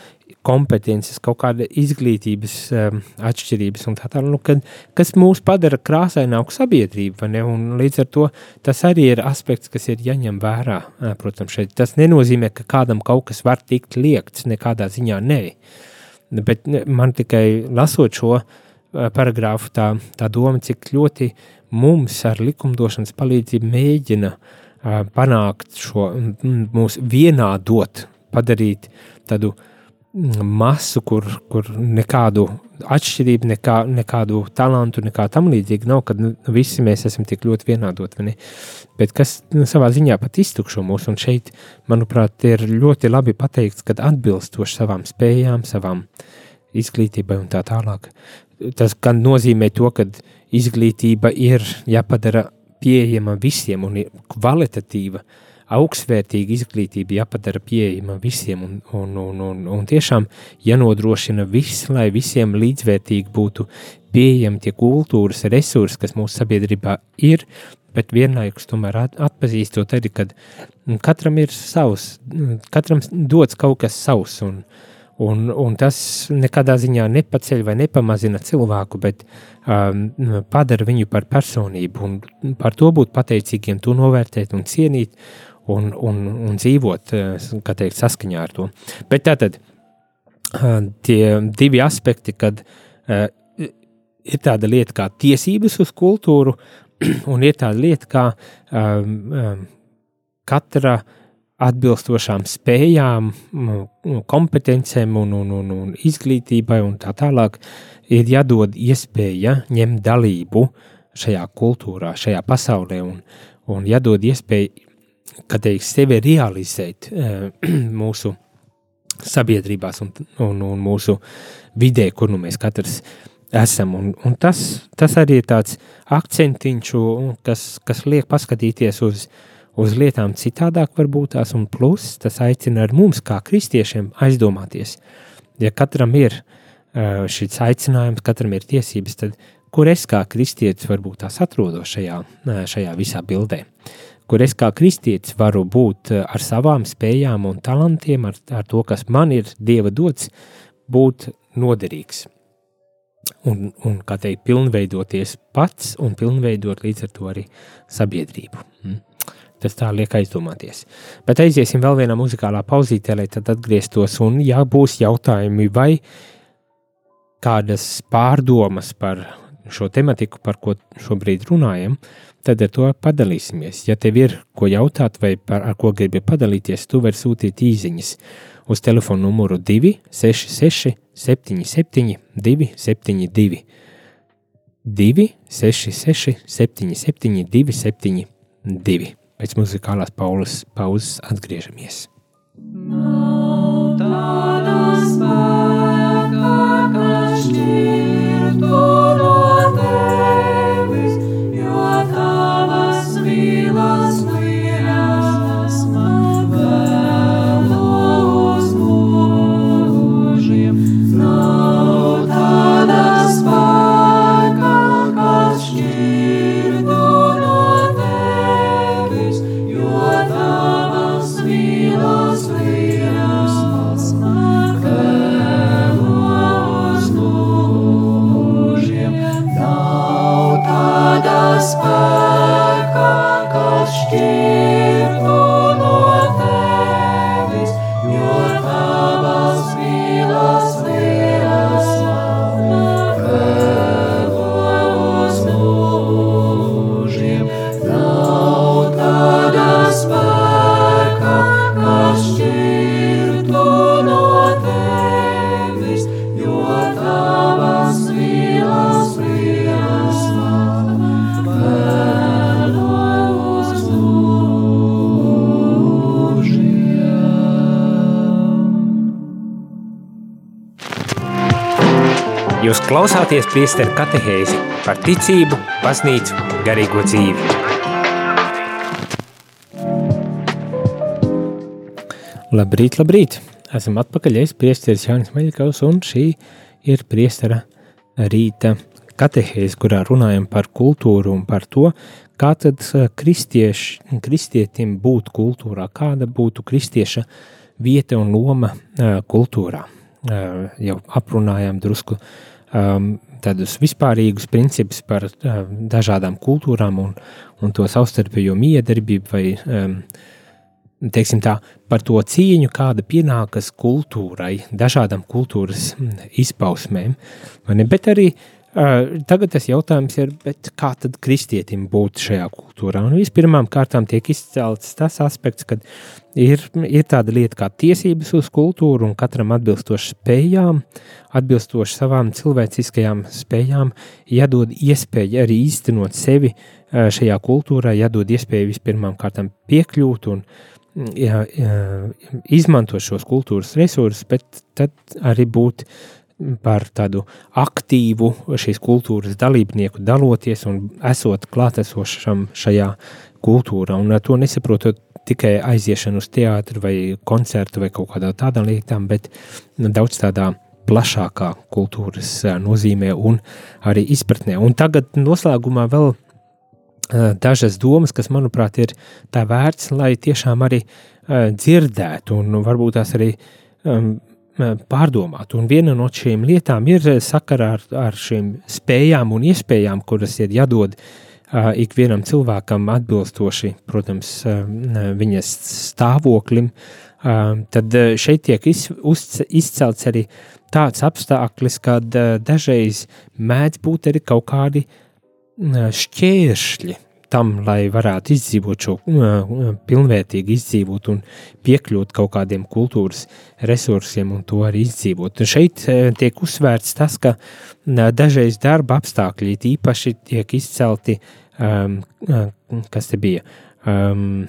kompetences, kaut kāda izglītības um, atšķirības un tā tālāk, nu, kad, kas mūs padara krāsaināku sabiedrību, ne? un līdz ar to tas arī ir aspekts, kas ir jāņem vērā, protams, šeit. Tas nenozīmē, ka kādam kaut kas var tikt liekts, nekādā ziņā nē, bet man tikai lasot šo paragrāfu tā, tā doma, cik ļoti uh, mums ar likumdošanas palīdzību mēģina uh, panākt šo mūsu vienādot, padarīt tādu masu, kur, kur nekādu atšķirību, nekā, nekādu talantu, nekā tam līdzīga nav, kad nu, visi mēs esam tik ļoti vienādot? Bet kas nu, savā ziņā pat iztukšo mūs, un šeit, manuprāt, ir ļoti labi pateikts, kad atbilstoši savām spējām, savām izglītībai un tā tālāk. Tas gan nozīmē to, ka izglītība ir jāpadara pieejama visiem un kvalitatīva augstvērtīga izglītība jāpadara pieejama visiem un, un, un, un, un tiešām jānodrošina viss, lai visiem līdzvērtīgi būtu pieejami tie kultūras resursi, kas mūsu sabiedrībā ir, bet vienlaikus tomēr atpazīstot arī, ka katram ir savs, katram dots kaut kas savs, un, un, un tas nekādā ziņā nepaceļ vai nepamazina cilvēku, bet um, padara viņu par personību, un par to būt pateicīgiem, to novērtēt un cienīt, un, un, un dzīvot, eh, teikt, saskaņā ar to. Bet tātad eh, tie divi aspekti, kad uh, ir tāda lieta kā tiesības uz kultūru, un ir tāda lieta kā um, um, katra atbilstošām spējām, kompetencēm un, un, un, un izglītībai un tā tālāk ir jādod iespēja ņemt dalību šajā kultūrā, šajā pasaulē un, un jādod iespēja kā teiks, sevi realizēt uh, mūsu sabiedrībās un, un, un mūsu vidē, kur nu mēs katrs esam. Un, un tas, tas arī ir tāds akcentiņš, kas, kas liek paskatīties uz, uz lietām citādāk, varbūt tās, un plus tas aicina ar mums, kā kristiešiem, aizdomāties. Ja katram ir uh, šis aicinājums, katram ir tiesības, tad kur es kā kristietis varbūt tās atrodos šajā, šajā visā bildē kur es kā kristietis varu būt eh, ar savām spējām un talantiem, ar, ar to, kas man ir Dieva dots, būt noderīgs. Un, un kā teikt, pilnveidoties pats un pilnveidot līdz ar to arī sabiedrību. Mm. Tas tā liek aizdomāties. Bet aiziesim vēl vienā muzikālā pauzītē, lai tad atgrieztos. Un, ja būs jautājumi vai kādas pārdomas par šo tematiku, par ko šobrīd runājam, tad ar to padalīsimies. Ja tev ir ko jautāt vai par, ar ko gribi padalīties, tu vari sūtīt īsiņas uz telefona numuru 266 77 272. 266 77 272. Pēc muzikālās pauzes, atgriežamies. Nav Klausāties priesteru katehēzi par ticību, baznīcu, garīgo dzīvi. Labrīt, labrīt! Esam atpakaļ, es priesteris Jānis Maļikaus, un šī ir priestera rīta katehēze, kurā runājam par kultūru un par to, kā tad eh, kristieši, kristietim būt kultūrā, kāda būtu kristieša vieta un loma eh, kultūrā. Eh, jau aprunājām drusku uh, um, tādus vispārīgus principus par um, dažādām kultūrām un, un to savstarpējo miedarbību vai um, teiksim tā, par to cieņu, kāda pienākas kultūrai, dažādām kultūras mm, izpausmēm. Bet arī uh, tagad tas jautājums ir, kā tad kristietim būt šajā kultūrā? Un vispirmām kārtām tiek izcelts tas aspekts, ka ir, ir tāda lieta kā tiesības uz kultūru, un katram atbilstoši spējām, atbilstoši savām cilvēciskajām spējām, jādod iespēja arī īstenot sevi šajā kultūrā, jādod iespēju vispirmām kārtām piekļūt un jā, jā, izmantot šos kultūras resursus, bet tad arī būt par tādu aktīvu šīs kultūras dalībnieku, daloties un esot klātesošam šajā kultūrā, un to nesaprotot tikai aiziešana uz teātru vai koncertu vai kaut kādām tādām lietām, bet daudz tādā plašākā kultūras nozīmē un arī izpratnē. Un tagad noslēgumā vēl dažas domas, kas, manuprāt, ir tā vērts, lai tiešām arī dzirdētu un varbūt tās arī pārdomātu. Un viena no šīm lietām ir sakarā ar, ar šīm spējām un iespējām, kuras ir jādod ikvienam cilvēkam atbilstoši, protams, viņas stāvoklim. Tad šeit tiek izcelts arī tāds apstākļis, kad dažreiz mēdz būt arī kaut kādi šķēršļi tam, lai varētu izdzīvot šo uh, pilnvērtīgi izdzīvot un piekļūt kaut kādiem kultūras resursiem un to arī izdzīvot. Un šeit uh, tiek uzsvērts tas, ka uh, dažreiz darba apstākļi īpaši tiek izcelti, um, uh, kas te bija, um,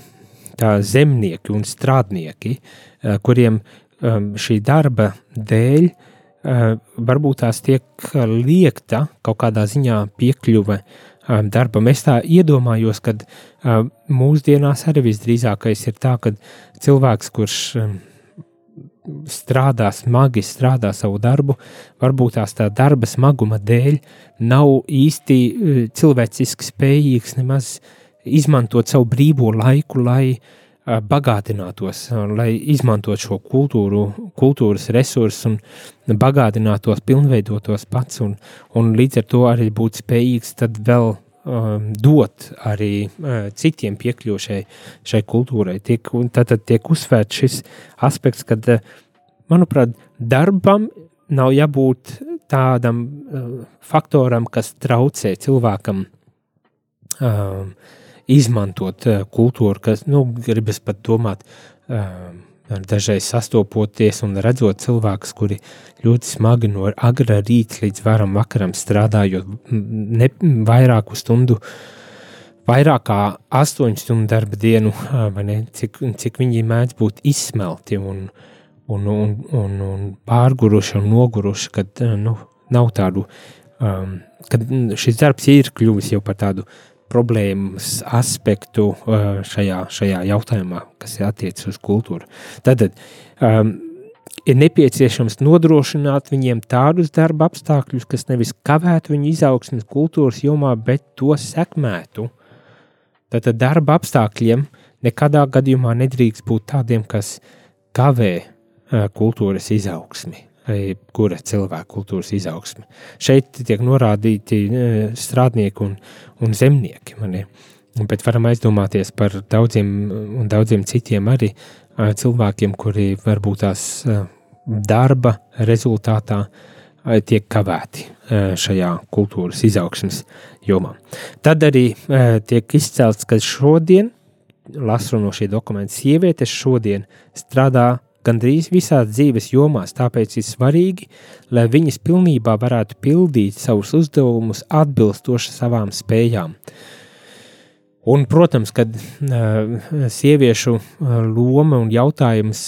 tā zemnieki un strādnieki, uh, kuriem um, šī darba dēļ uh, varbūt tās tiek liekta kaut kādā ziņā piekļuve uh, darbam. Es tā iedomājos, ka mūsdienās arī visdrīzākais ir tā, ka cilvēks, kurš strādā smagi, strādā savu darbu, varbūt tās tā darba smaguma dēļ nav īsti cilvēciski spējīgs nemaz izmantot savu brīvo laiku, lai uh, bagātinātos, lai izmantot šo kultūru, kultūras resursus un bagātinātos, pilnveidotos pats un, un līdz ar to arī būt spējīgs tad vēl um, dot arī uh, citiem piekļuvušai šai kultūrai. Tiek, tad, tad tiek uzsvērts šis aspekts, kad, manuprāt, darbam nav jābūt tādam uh, faktoram, kas traucē cilvēkam uh, izmantot uh, kultūru, kas, nu, gribas pat domāt, uh, dažreiz sastopoties un redzot cilvēkus, kuri ļoti smagi no agra rīta līdz varam vakaram strādājot ne, vairāku stundu, vairāk kā astoņu stundu darba dienu, ne, cik, cik viņi mēdz būt izsmelti un, un, un, un, un pārguruši un noguruši, kad nu, nav tādu, um, kad šis darbs ir kļuvis jau par tādu problēmas aspektu uh, šajā, šajā jautājumā, kas attiecas uz kultūru. Tad um, ir nepieciešams nodrošināt viņiem tādus darba apstākļus, kas nevis kavētu viņu izaugsmes kultūras jomā, bet to sekmētu. Tātad darba apstākļiem nekādā gadījumā nedrīkst būt tādiem, kas kavē uh, kultūras izaugsmi kura cilvēka kultūras izaugsme. Šeit tiek norādīti e, strādnieki un, un zemnieki. Mani. Bet varam aizdomāties par daudziem un daudziem citiem arī e, cilvēkiem, kuri varbūt tās e, darba rezultātā tiek kavēti šajā kultūras izaugsmes jomā. Tad arī tiek izcelts, ka šodien, lasu no šī dokumenta, sievietes šodien strādā gandrīz visās dzīves jomās, tāpēc ir svarīgi, lai viņas pilnībā varētu pildīt savus uzdevumus atbilstoši savām spējām. Un, protams, kad uh, sieviešu uh, loma un jautājums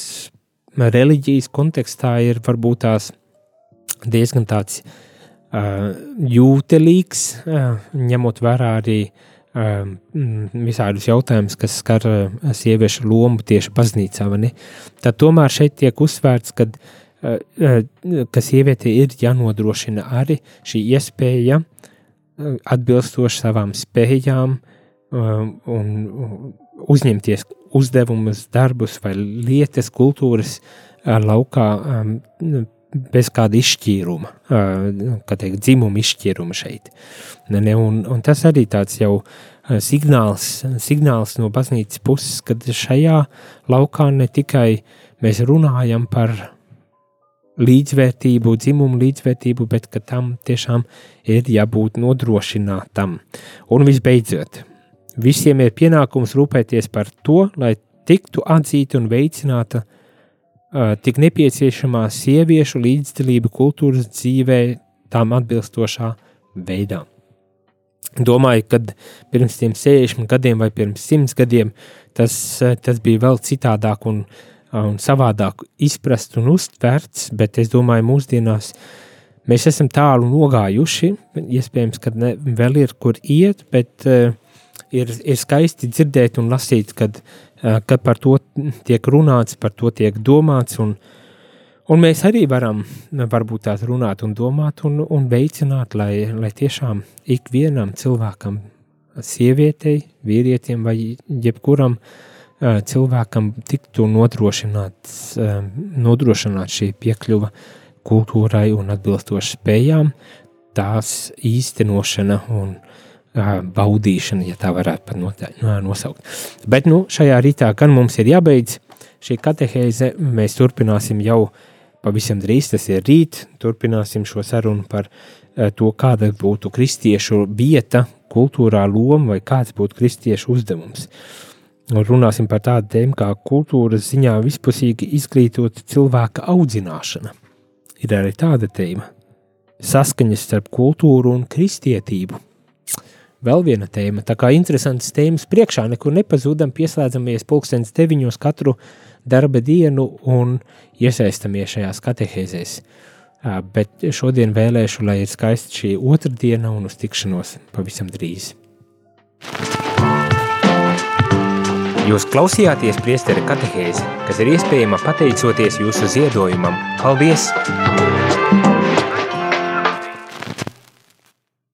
reliģijas kontekstā ir varbūt tās diezgan tāds uh, jūtelīgs, uh, ņemot vērā arī uh, visādus jautājumus, kas skar eh, sieviešu lomu tieši baznīcā. Tad tomēr šeit tiek uzsvērts, ka, eh, eh, ka sievietei ir jānodrošina arī šī iespēja atbilstoši savām spējām un uzņemties uzdevumus, darbus vai lietas kultūras laukā ehm, bez kāda izšķīruma, kā teikt, dzimuma izšķīruma šeit. Un, un tas arī tāds jau signāls, signāls no baznīcas puses, kad šajā laukā ne tikai mēs runājam par līdzvērtību, dzimumu līdzvērtību, bet ka tam tiešām ir jābūt nodrošinātam. Un visbeidzot, visiem ir pienākums rūpēties par to, lai tiktu atzīta un veicināta tik nepieciešamā sieviešu līdzdalība kultūras dzīvē tām atbilstošā veidā. Domāju, ka pirms tiem 60 gadiem vai pirms 100 gadiem tas, tas bija vēl citādāk un, un savādāk izprast un uztverts, bet es domāju, mūsdienās mēs esam tālu nogājuši. Iespējams, ka ne, vēl ir kur iet, bet uh, ir, ir skaisti dzirdēt un lasīt, kad ka par to tiek runāts, par to tiek domāts, un, un mēs arī varam varbūt tās runāt un domāt un, un veicināt, lai, lai tiešām ikvienam cilvēkam, sievietei, vīrietim vai jebkuram cilvēkam tiktu nodrošināts, nodrošināt šī piekļuva kultūrai un atbilstoši spējām, tās īstenošana un baudīšana, ja tā varētu pat nosaukt. Bet nu, šajā rītā gan mums ir jābeidz šī katehēze, mēs turpināsim jau pavisam drīz, tas ir rīt, turpināsim šo sarunu par to, kāda būtu kristiešu vieta, kultūrā loma vai kāds būtu kristiešu uzdevums. Un runāsim par tādu tēmu kā kultūras ziņā vispusīgi izglītot cilvēka audzināšana. Ir arī tāda tēma - saskaņas starp kultūru un kristietību vēl viena tēma. Tā kā interesants tēmas priekšā nekur nepazūdam, pieslēdzamies pulkstens deviņos katru darba dienu un iesaistamies šajās katehēzēs. Bet šodien vēlēšu, lai ir skaista šī otra diena un uz tikšanos pavisam drīz. Jūs klausījāties priesteri katehēzi, kas ir iespējama pateicoties jūsu ziedojumam. Paldies!